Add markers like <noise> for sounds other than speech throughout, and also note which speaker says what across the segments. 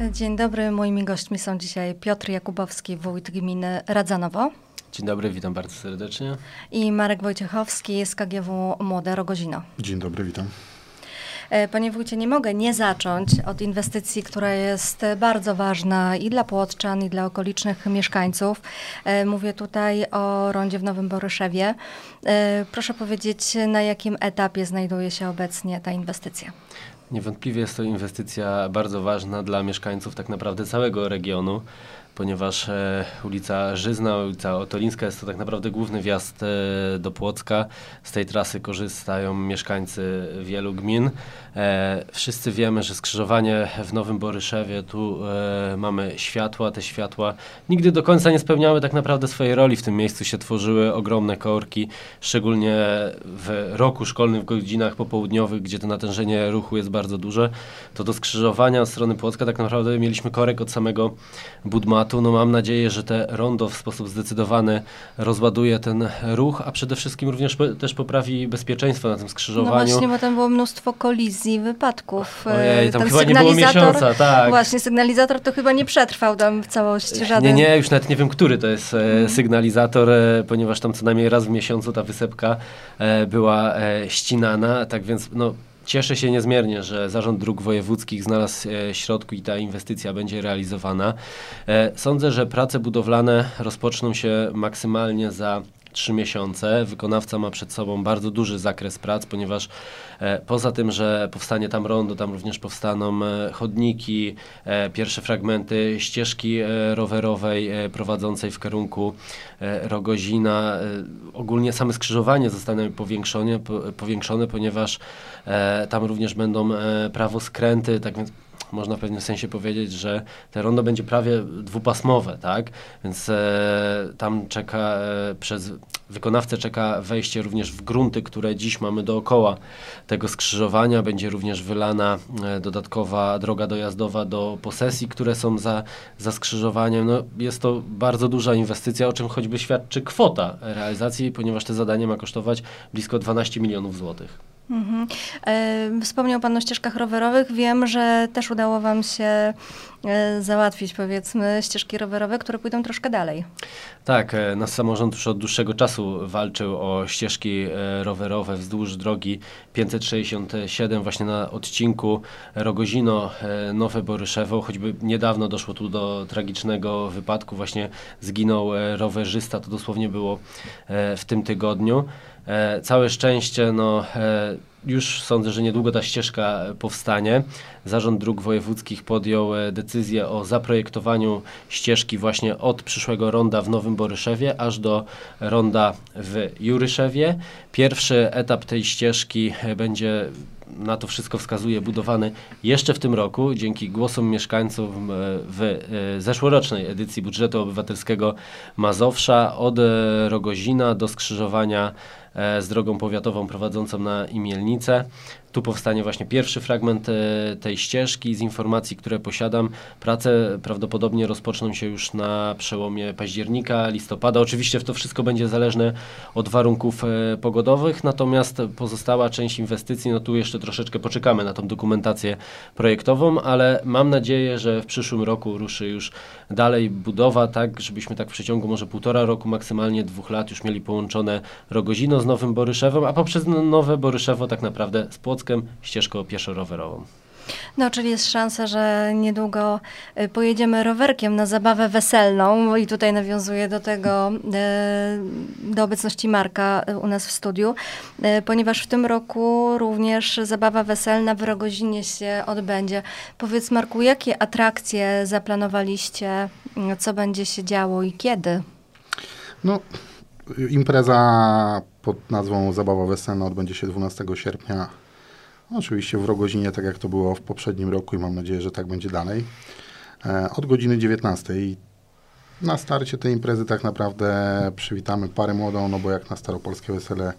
Speaker 1: Dzień dobry, moimi gośćmi są dzisiaj Piotr Jakubowski, wójt gminy Radzanowo.
Speaker 2: Dzień dobry, witam bardzo serdecznie.
Speaker 1: I Marek Wojciechowski z KGW Młode Rogozino.
Speaker 3: Dzień dobry, witam.
Speaker 1: E, panie wójcie, nie mogę nie zacząć od inwestycji, która jest bardzo ważna i dla Płotczan, i dla okolicznych mieszkańców. E, mówię tutaj o rondzie w Nowym Boryszewie. E, proszę powiedzieć, na jakim etapie znajduje się obecnie ta inwestycja?
Speaker 2: Niewątpliwie jest to inwestycja bardzo ważna dla mieszkańców tak naprawdę całego regionu ponieważ e, ulica Żyzna, ulica Otolińska jest to tak naprawdę główny wjazd e, do Płocka. Z tej trasy korzystają mieszkańcy wielu gmin. E, wszyscy wiemy, że skrzyżowanie w Nowym Boryszewie, tu mamy światła, te światła nigdy do końca nie spełniały tak naprawdę swojej roli. W tym miejscu się tworzyły ogromne korki, szczególnie w roku szkolnym, w godzinach popołudniowych, gdzie to natężenie ruchu jest bardzo duże. To do skrzyżowania strony Płocka tak naprawdę mieliśmy korek od samego Budmatu tematu. No mam nadzieję, że te rondo w sposób zdecydowany rozładuje ten ruch, a przede wszystkim również też poprawi bezpieczeństwo na tym skrzyżowaniu.
Speaker 1: No właśnie, bo tam było mnóstwo kolizji, wypadków.
Speaker 2: Ojej, tam Ten chyba nie było miesiąca, tak.
Speaker 1: Właśnie, sygnalizator to chyba nie przetrwał tam w całości żaden.
Speaker 2: Nie, nie, już nawet nie wiem, który to jest hmm. sygnalizator, e, ponieważ tam co najmniej raz w miesiącu ta wysepka e, była ścinana, tak więc no Cieszę się niezmiernie, że Zarząd Dróg Wojewódzkich znalazł e, środki i ta inwestycja będzie realizowana. E, sądzę, że prace budowlane rozpoczną się maksymalnie za trzy miesiące. Wykonawca ma przed sobą bardzo duży zakres prac, ponieważ e, poza tym, że powstanie tam rondo, tam również powstaną e, chodniki, e, pierwsze fragmenty ścieżki e, rowerowej e, prowadzącej w kierunku e, Rogozina. ogólnie same skrzyżowanie zostanie powiększone, po, powiększone ponieważ tam również będą prawoskręty, tak więc można w pewnym sensie powiedzieć, że te rondo będzie prawie dwupasmowe, tak? Więc e, tam czeka e, przez wykonawcę czeka wejście również w grunty, które dziś mamy dookoła tego skrzyżowania. Będzie również wylana e, dodatkowa droga dojazdowa do posesji, które są za, za skrzyżowaniem. No, jest to bardzo duża inwestycja, o czym choćby świadczy kwota realizacji, ponieważ te zadanie ma kosztować blisko 12 milionów złotych. Mhm.
Speaker 1: E, wspomniał Pan o ścieżkach rowerowych. Wiem, że też udało Wam się e, załatwić, powiedzmy, ścieżki rowerowe, które pójdą troszkę dalej.
Speaker 2: Tak, e, nasz samorząd już od dłuższego czasu walczył o ścieżki rowerowe wzdłuż drogi 567, właśnie na odcinku Rogozino-Nowe Boryszewo. Choćby niedawno doszło tu do tragicznego wypadku, właśnie zginął rowerzysta, to dosłownie było w tym tygodniu. E, całe szczęście, no, e, już sądzę, że niedługo ta ścieżka powstanie. Zarząd Dróg Wojewódzkich podjął e, decyzję o zaprojektowaniu ścieżki właśnie od przyszłego ronda w Nowym Boryszewie aż do ronda w Juryszewie. Pierwszy etap tej ścieżki będzie na to wszystko wskazuje, budowany jeszcze w tym roku dzięki głosom mieszkańców w zeszłorocznej edycji budżetu obywatelskiego Mazowsza od Rogozina do skrzyżowania z drogą powiatową prowadzącą na Imielnicę. Tu powstanie właśnie pierwszy fragment e, tej ścieżki. Z informacji, które posiadam, prace prawdopodobnie rozpoczną się już na przełomie października, listopada. Oczywiście to wszystko będzie zależne od warunków e, pogodowych, natomiast pozostała część inwestycji, no tu jeszcze troszeczkę poczekamy na tą dokumentację projektową, ale mam nadzieję, że w przyszłym roku ruszy już dalej budowa, tak żebyśmy tak w przeciągu może półtora roku, maksymalnie dwóch lat już mieli połączone Rogozino z Nowym Boryszewem, a poprzez Nowe Boryszewo tak naprawdę z Płockiem ścieżką pieszo-rowerową.
Speaker 1: No, czyli jest szansa, że niedługo y, pojedziemy rowerkiem na zabawę weselną i tutaj nawiązuję do tego, y, do obecności Marka y, u nas w studiu, ponieważ w tym roku również zabawa weselna w Rogozinie się odbędzie. Powiedz Marku, jakie atrakcje zaplanowaliście, co będzie się działo i kiedy?
Speaker 3: No, impreza pod nazwą Zabawa Weselna odbędzie się 12 sierpnia. Oczywiście w Rogozinie, tak jak to było w poprzednim roku i mam nadzieję, że tak będzie dalej. E, od godziny 19. Na starcie tej imprezy tak naprawdę przywitamy parę młodą, no bo jak na staropolskie wesele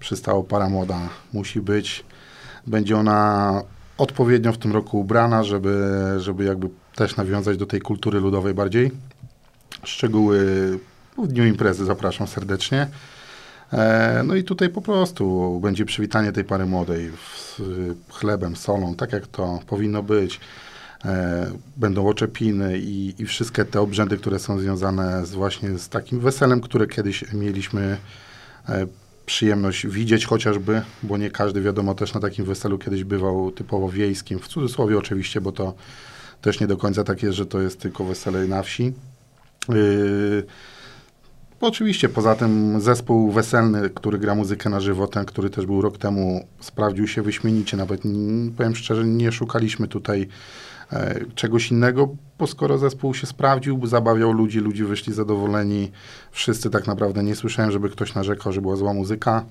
Speaker 3: przystało para młoda musi być. Będzie ona odpowiednio w tym roku ubrana, żeby, żeby jakby też nawiązać do tej kultury ludowej bardziej. Szczegóły w dniu imprezy zapraszam serdecznie. E, no i tutaj po prostu będzie przywitanie tej pary młodej chlebem, solą, tak jak to powinno być. e, będą oczepiny i, i wszystkie te obrzędy, które są związane z właśnie z takim weselem, które kiedyś mieliśmy e, przyjemność widzieć chociażby, bo nie każdy wiadomo też na takim weselu kiedyś bywał typowo wiejskim, w cudzysłowie oczywiście, bo to też nie do końca tak jest, że to jest tylko wesele na wsi. Yy, oczywiście, poza tym zespół weselny, który gra muzykę na żywo, ten, który też był rok temu, sprawdził się wyśmienicie. Nawet, powiem szczerze, nie szukaliśmy tutaj e, czegoś innego, bo skoro zespół się sprawdził, zabawiał ludzi, ludzie wyszli zadowoleni, wszyscy tak naprawdę nie słyszałem, żeby ktoś narzekał, że była zła muzyka.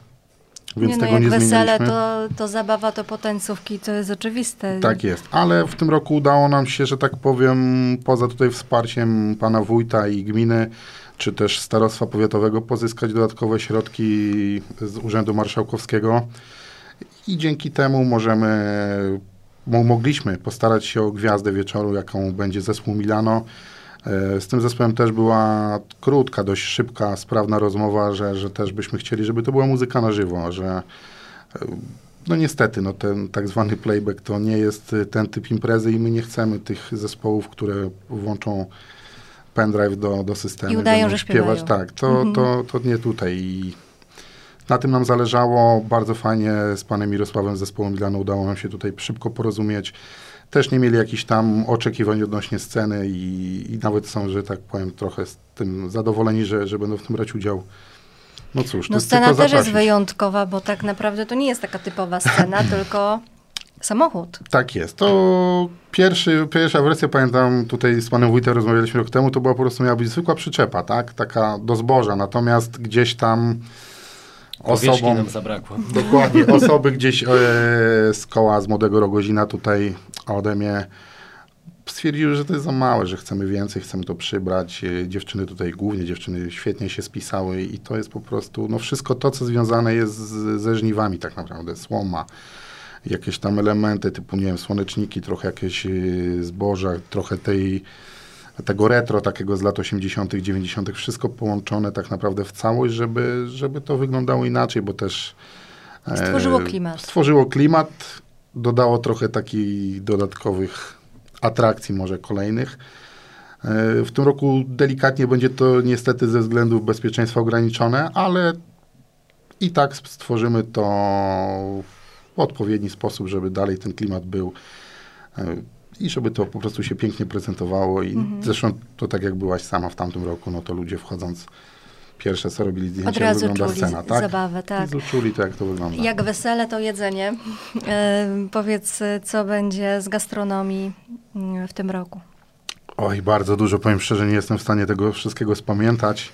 Speaker 3: Więc
Speaker 1: nie, no,
Speaker 3: tego
Speaker 1: jak
Speaker 3: nie
Speaker 1: wesele, to, to zabawa, to potańcówki, to jest oczywiste.
Speaker 3: Tak jest, ale w tym roku udało nam się, że tak powiem, poza tutaj wsparciem pana wójta i gminy, czy też starostwa powiatowego, pozyskać dodatkowe środki z Urzędu Marszałkowskiego i dzięki temu możemy, mo- mogliśmy postarać się o gwiazdę wieczoru, jaką będzie zespół Milano. E, Z tym zespołem też była krótka, dość szybka, sprawna rozmowa, że, że też byśmy chcieli, żeby to była muzyka na żywo, że e, no niestety, no ten tak zwany playback to nie jest y, ten typ imprezy i my nie chcemy tych zespołów, które włączą pendrive do, do systemu.
Speaker 1: I udają,
Speaker 3: będą
Speaker 1: że śpiewają.
Speaker 3: Tak, to, to, to nie tutaj. I na tym nam zależało. Bardzo fajnie z panem Mirosławem z zespołu Milano udało nam się tutaj szybko porozumieć. Też nie mieli jakichś tam oczekiwań odnośnie sceny i, i nawet są, że tak powiem, trochę z tym zadowoleni, że, że będą w tym brać udział. No cóż, to
Speaker 1: No scena też jest wyjątkowa, bo tak naprawdę to nie jest taka typowa scena, <clears throat> tylko samochód.
Speaker 3: Tak jest. To pierwszy, pierwsza wersja, pamiętam, tutaj z panem wójtem rozmawialiśmy rok temu, to była po prostu miała być zwykła przyczepa, tak? Taka do zboża, natomiast gdzieś tam osobom...
Speaker 2: nam zabrakło. <laughs>
Speaker 3: Dokładnie, osoby gdzieś e, z koła z Młodego Rogozina tutaj ode mnie stwierdziły, że to jest za małe, że chcemy więcej, chcemy to przybrać. E, Dziewczyny tutaj, głównie dziewczyny, świetnie się spisały i to jest po prostu, no wszystko to, co związane jest z, ze żniwami tak naprawdę, słoma, jakieś tam elementy typu, nie wiem, słoneczniki, trochę jakieś e, zboża, trochę tej tego retro takiego z lat 80., 90., wszystko połączone tak naprawdę w całość, żeby, żeby to wyglądało inaczej, bo też e,
Speaker 1: Stworzyło klimat.
Speaker 3: Stworzyło klimat, dodało trochę takich dodatkowych atrakcji, może kolejnych. E, W tym roku delikatnie będzie to niestety ze względów bezpieczeństwa ograniczone, ale i tak stworzymy to w odpowiedni sposób, żeby dalej ten klimat był e, i żeby to po prostu się pięknie prezentowało. I
Speaker 1: Mhm.
Speaker 3: zresztą to tak jak byłaś sama w tamtym roku, no to ludzie wchodząc pierwsze co robili zdjęcia,
Speaker 1: Od
Speaker 3: jak
Speaker 1: razu
Speaker 3: wygląda
Speaker 1: czuli
Speaker 3: scena, tak?
Speaker 1: zabawę, tak.
Speaker 3: I czuli to, jak to wygląda.
Speaker 1: Jak wesele, to jedzenie. E, powiedz, co będzie z gastronomii mm, w tym roku?
Speaker 3: Oj, bardzo dużo, powiem szczerze, nie jestem w stanie tego wszystkiego spamiętać.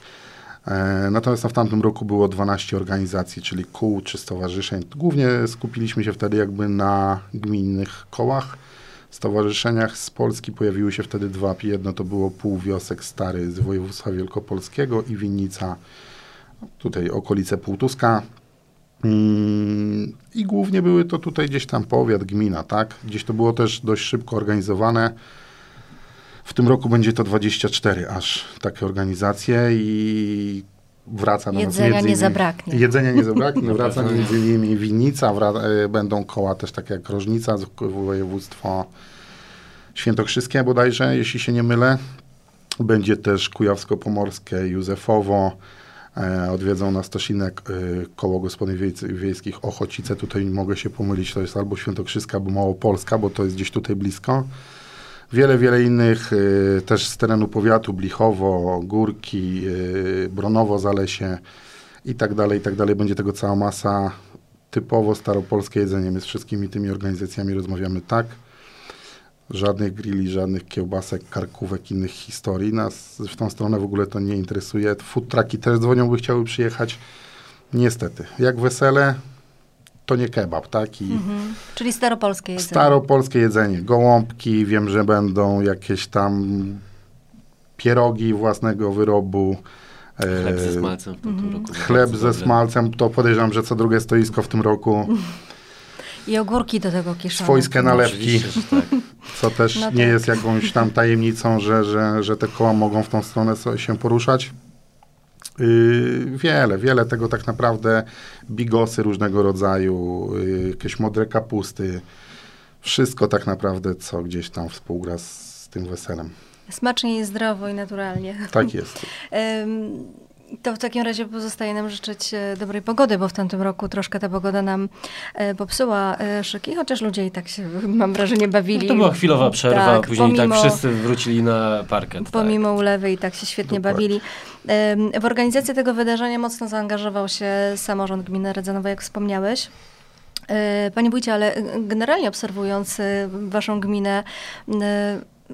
Speaker 3: E, natomiast no, w tamtym roku było 12 organizacji, czyli kół czy stowarzyszeń. Głównie skupiliśmy się wtedy jakby na gminnych kołach, stowarzyszeniach. Z Polski pojawiły się wtedy dwa. Jedno to było Półwiosek Stary z województwa wielkopolskiego i Winnica, tutaj okolice Półtuska. Mm, I głównie były to tutaj gdzieś tam powiat, gmina, tak? Gdzieś to było też dość szybko organizowane. W tym roku będzie to 24 aż takie organizacje i wraca do nas
Speaker 1: Jedzenia
Speaker 3: między
Speaker 1: nie
Speaker 3: innymi-
Speaker 1: zabraknie.
Speaker 3: Jedzenia nie zabraknie,
Speaker 2: Na <laughs>
Speaker 3: wraca między innymi Winnica, wra- e, będą koła też takie jak Rożnica, z- województwo świętokrzyskie bodajże, jeśli się nie mylę. Będzie też Kujawsko-Pomorskie, Józefowo, e, odwiedzą nas też inne koło gospodyń wiejc- wiejskich, Ochocice, tutaj mogę się pomylić, to jest albo Świętokrzyska, albo Małopolska, bo to jest gdzieś tutaj blisko. Wiele, wiele innych y, też z terenu powiatu, Blichowo, Górki, y, Bronowo, Zalesie i tak dalej, i tak dalej. Będzie tego cała masa. Typowo staropolskie jedzenie. My z wszystkimi tymi organizacjami rozmawiamy tak. Żadnych grilli, żadnych kiełbasek, karkówek, innych historii. Nas w tą stronę w ogóle to nie interesuje. Food trucki też dzwonią, by chciały przyjechać. Niestety. Jak wesele, to nie kebab, tak? I
Speaker 1: Mhm. Czyli staropolskie jedzenie.
Speaker 3: Staropolskie jedzenie, gołąbki, wiem, że będą jakieś tam pierogi własnego wyrobu. e,
Speaker 2: Chleb ze smalcem w tamtym roku.
Speaker 3: Chleb ze smalcem, to podejrzewam, że co drugie stoisko w tym roku.
Speaker 1: I ogórki do tego kiszone.
Speaker 3: Swojskie
Speaker 2: No,
Speaker 3: nalewki,
Speaker 2: tak.
Speaker 3: co też
Speaker 1: No
Speaker 3: nie
Speaker 1: tak.
Speaker 3: jest jakąś tam tajemnicą, że, że, że te koła mogą w tą stronę się poruszać. Yy, wiele, wiele tego tak naprawdę, bigosy różnego rodzaju, yy, jakieś modre kapusty, wszystko tak naprawdę, co gdzieś tam współgra z tym weselem.
Speaker 1: Smacznie i zdrowo i naturalnie.
Speaker 3: Tak jest. <laughs>
Speaker 1: To w takim razie pozostaje nam życzyć e, dobrej pogody, bo w tamtym roku troszkę ta pogoda nam e, popsuła e, szyki, chociaż ludzie i tak się, <laughs> mam wrażenie, bawili. No
Speaker 2: to była chwilowa przerwa, tak, później pomimo, tak wszyscy wrócili na parket.
Speaker 1: Tak. Pomimo tak. ulewy i tak się świetnie Dokładnie. bawili. W organizację tego wydarzenia mocno zaangażował się samorząd gminy Radzanowa, jak wspomniałeś. Panie wójcie, ale generalnie obserwując waszą gminę,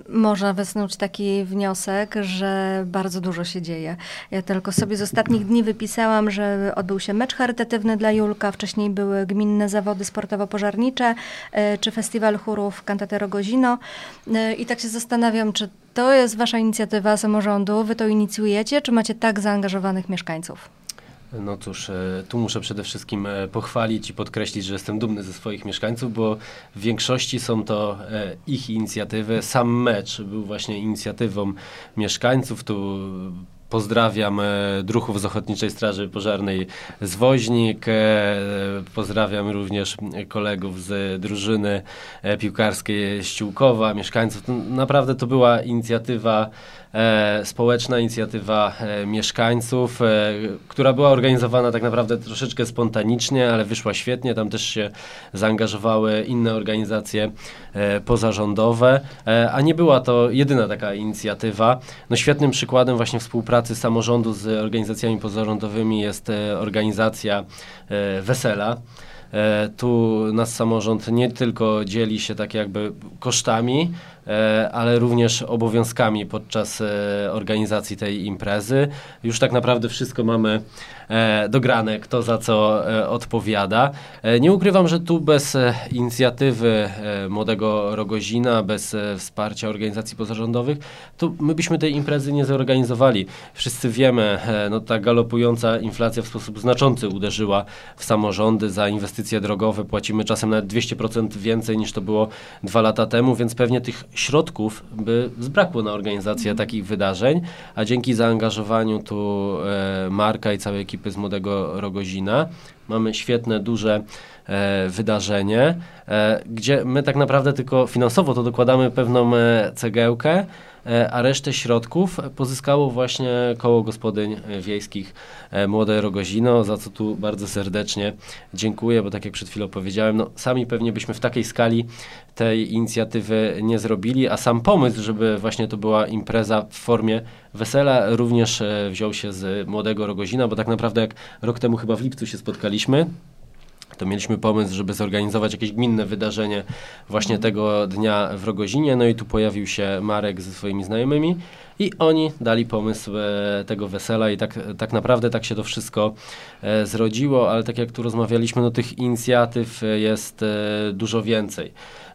Speaker 1: można wysnuć taki wniosek, że bardzo dużo się dzieje. Ja tylko sobie z ostatnich dni wypisałam, że odbył się mecz charytatywny dla Julka, wcześniej były gminne zawody sportowo-pożarnicze, e, czy festiwal chórów Cantatero Gozino. E, I tak się zastanawiam, czy to jest wasza inicjatywa samorządu, wy to inicjujecie, czy macie tak zaangażowanych mieszkańców?
Speaker 2: No cóż, e, tu muszę przede wszystkim e, pochwalić i podkreślić, że jestem dumny ze swoich mieszkańców, bo w większości są to e, ich inicjatywy. Sam mecz był właśnie inicjatywą mieszkańców. Tu Pozdrawiam druhów z Ochotniczej Straży Pożarnej z Woźnik. Pozdrawiam również kolegów z drużyny piłkarskiej Ściółkowa, mieszkańców. Naprawdę to była inicjatywa społeczna, inicjatywa mieszkańców, która była organizowana tak naprawdę troszeczkę spontanicznie, ale wyszła świetnie. Tam też się zaangażowały inne organizacje pozarządowe, a nie była to jedyna taka inicjatywa. No świetnym przykładem właśnie współpracy samorządu z organizacjami pozarządowymi jest e, organizacja e, Wesela. E, tu nasz samorząd nie tylko dzieli się tak jakby kosztami, ale również obowiązkami podczas organizacji tej imprezy. Już tak naprawdę wszystko mamy E, dograne, kto za co e, odpowiada. E, nie ukrywam, że tu bez inicjatywy młodego Rogozina, bez wsparcia organizacji pozarządowych, to my byśmy tej imprezy nie zorganizowali. Wszyscy wiemy, no ta galopująca inflacja w sposób znaczący uderzyła w samorządy. Za inwestycje drogowe płacimy czasem nawet 200% więcej niż to było dwa lata temu, więc pewnie tych środków by zbrakło na organizację takich wydarzeń, a dzięki zaangażowaniu tu Marka i całej ekipy z Młodego Rogozina. Mamy świetne, duże e, wydarzenie, e, gdzie my tak naprawdę tylko finansowo to dokładamy pewną e, cegiełkę, a resztę środków pozyskało właśnie koło gospodyń wiejskich Młode Rogozino, za co tu bardzo serdecznie dziękuję, bo tak jak przed chwilą powiedziałem, no, sami pewnie byśmy w takiej skali tej inicjatywy nie zrobili, a sam pomysł, żeby właśnie to była impreza w formie wesela również e, wziął się z Młodego Rogozina, bo tak naprawdę jak rok temu chyba w lipcu się spotkaliśmy, to mieliśmy pomysł, żeby zorganizować jakieś gminne wydarzenie właśnie tego dnia w Rogozinie. No i tu pojawił się Marek ze swoimi znajomymi i oni dali pomysł e, tego wesela i tak, tak naprawdę tak się to wszystko e, zrodziło, ale tak jak tu rozmawialiśmy, no tych inicjatyw jest dużo więcej.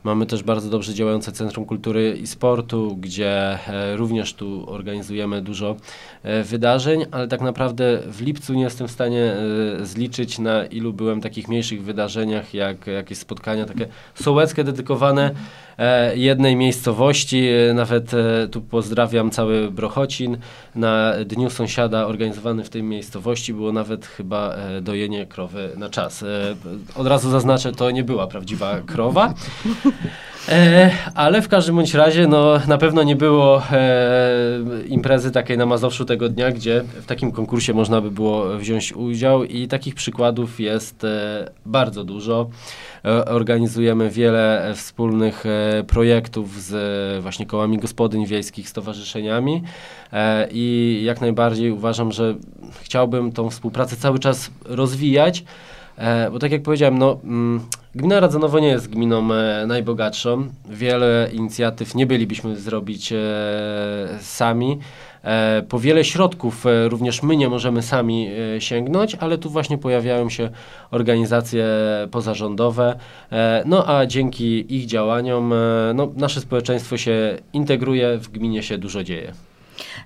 Speaker 2: Mamy też bardzo dobrze działające Centrum Kultury i Sportu, gdzie e, również tu organizujemy dużo e, wydarzeń, ale tak naprawdę w lipcu nie jestem w stanie e, zliczyć na ilu byłem takich mniejszych wydarzeniach, jak jakieś spotkania takie sołeckie dedykowane jednej miejscowości. Nawet tu pozdrawiam cały Brochocin. Na Dniu Sąsiada organizowany w tej miejscowości było nawet chyba dojenie krowy na czas. Od razu zaznaczę, to nie była prawdziwa krowa. <laughs> E, ale w każdym bądź razie no, na pewno nie było e, imprezy takiej na Mazowszu tego dnia, gdzie w takim konkursie można by było wziąć udział i takich przykładów jest e, bardzo dużo. E, organizujemy wiele wspólnych e, projektów z właśnie kołami gospodyń wiejskich, stowarzyszeniami e, i jak najbardziej uważam, że chciałbym tą współpracę cały czas rozwijać, bo tak jak powiedziałem, no... Mm, Gmina Radzanowo nie jest gminą e, najbogatszą. Wiele inicjatyw nie bylibyśmy zrobić e, sami. E, po wiele środków również my nie możemy sami sięgnąć, ale tu właśnie pojawiają się organizacje pozarządowe. No a dzięki ich działaniom no, nasze społeczeństwo się integruje, w gminie się dużo dzieje.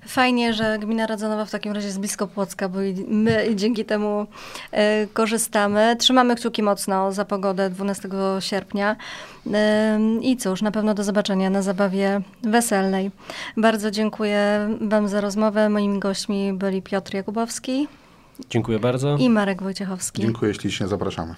Speaker 1: Fajnie, że gmina Radzanowa w takim razie jest blisko Płocka, bo my dzięki temu e, korzystamy. Trzymamy kciuki mocno za pogodę 12 sierpnia. E, I cóż, na pewno do zobaczenia na zabawie weselnej. Bardzo dziękuję Wam za rozmowę. Moimi gośćmi byli Piotr Jakubowski.
Speaker 2: Dziękuję bardzo.
Speaker 1: I Marek Wojciechowski.
Speaker 3: Dziękuję ślicznie, zapraszamy.